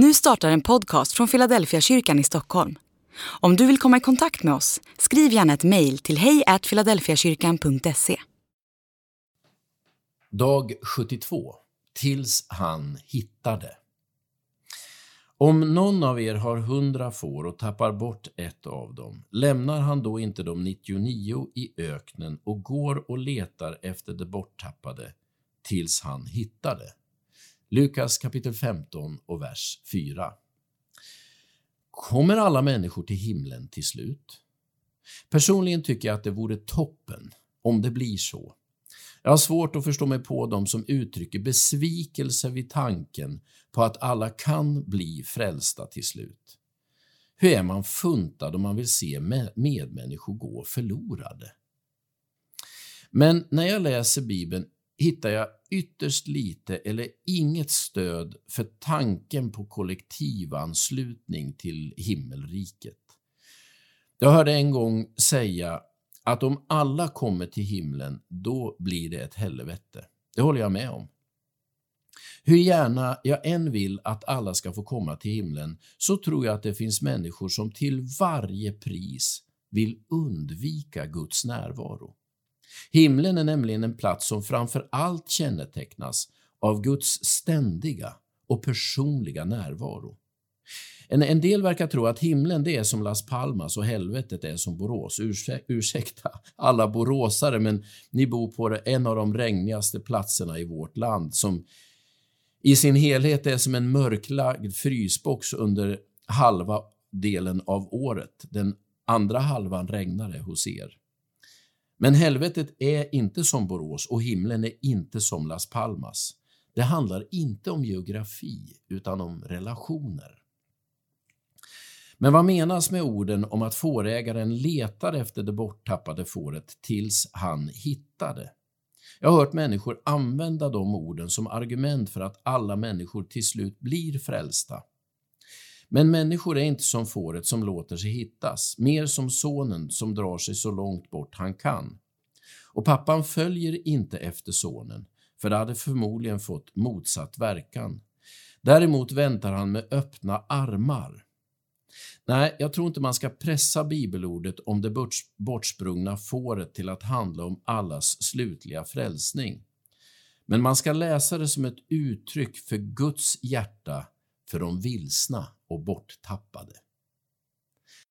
Nu startar en podcast från Philadelphia kyrkan i Stockholm. Om du vill komma i kontakt med oss, skriv gärna ett mejl till hejfiladelfiakyrkan.se. Dag 72. Tills han hittade. Om någon av er har hundra får och tappar bort ett av dem, lämnar han då inte de 99 i öknen och går och letar efter det borttappade tills han hittar det? Lukas kapitel 15 och vers 4. Kommer alla människor till himlen till slut? Personligen tycker jag att det vore toppen om det blir så. Jag har svårt att förstå mig på dem som uttrycker besvikelse vid tanken på att alla kan bli frälsta till slut. Hur är man funtad om man vill se medmänniskor gå förlorade? Men när jag läser Bibeln hittar jag ytterst lite eller inget stöd för tanken på kollektivanslutning till himmelriket. Jag hörde en gång säga att om alla kommer till himlen, då blir det ett helvete. Det håller jag med om. Hur gärna jag än vill att alla ska få komma till himlen så tror jag att det finns människor som till varje pris vill undvika Guds närvaro. Himlen är nämligen en plats som framför allt kännetecknas av Guds ständiga och personliga närvaro. En, en del verkar tro att himlen det är som Las Palmas och helvetet är som Borås. Ursäkta alla boråsare, men ni bor på en av de regnigaste platserna i vårt land som i sin helhet är som en mörklagd frysbox under halva delen av året. Den andra halvan regnar det hos er. Men helvetet är inte som Borås och himlen är inte som Las Palmas. Det handlar inte om geografi, utan om relationer. Men vad menas med orden om att fårägaren letar efter det borttappade fåret tills han hittar det? Jag har hört människor använda de orden som argument för att alla människor till slut blir frälsta. Men människor är inte som fåret som låter sig hittas, mer som sonen som drar sig så långt bort han kan. Och pappan följer inte efter sonen, för det hade förmodligen fått motsatt verkan. Däremot väntar han med öppna armar. Nej, jag tror inte man ska pressa bibelordet om det bortsprungna fåret till att handla om allas slutliga frälsning. Men man ska läsa det som ett uttryck för Guds hjärta för de vilsna och borttappade.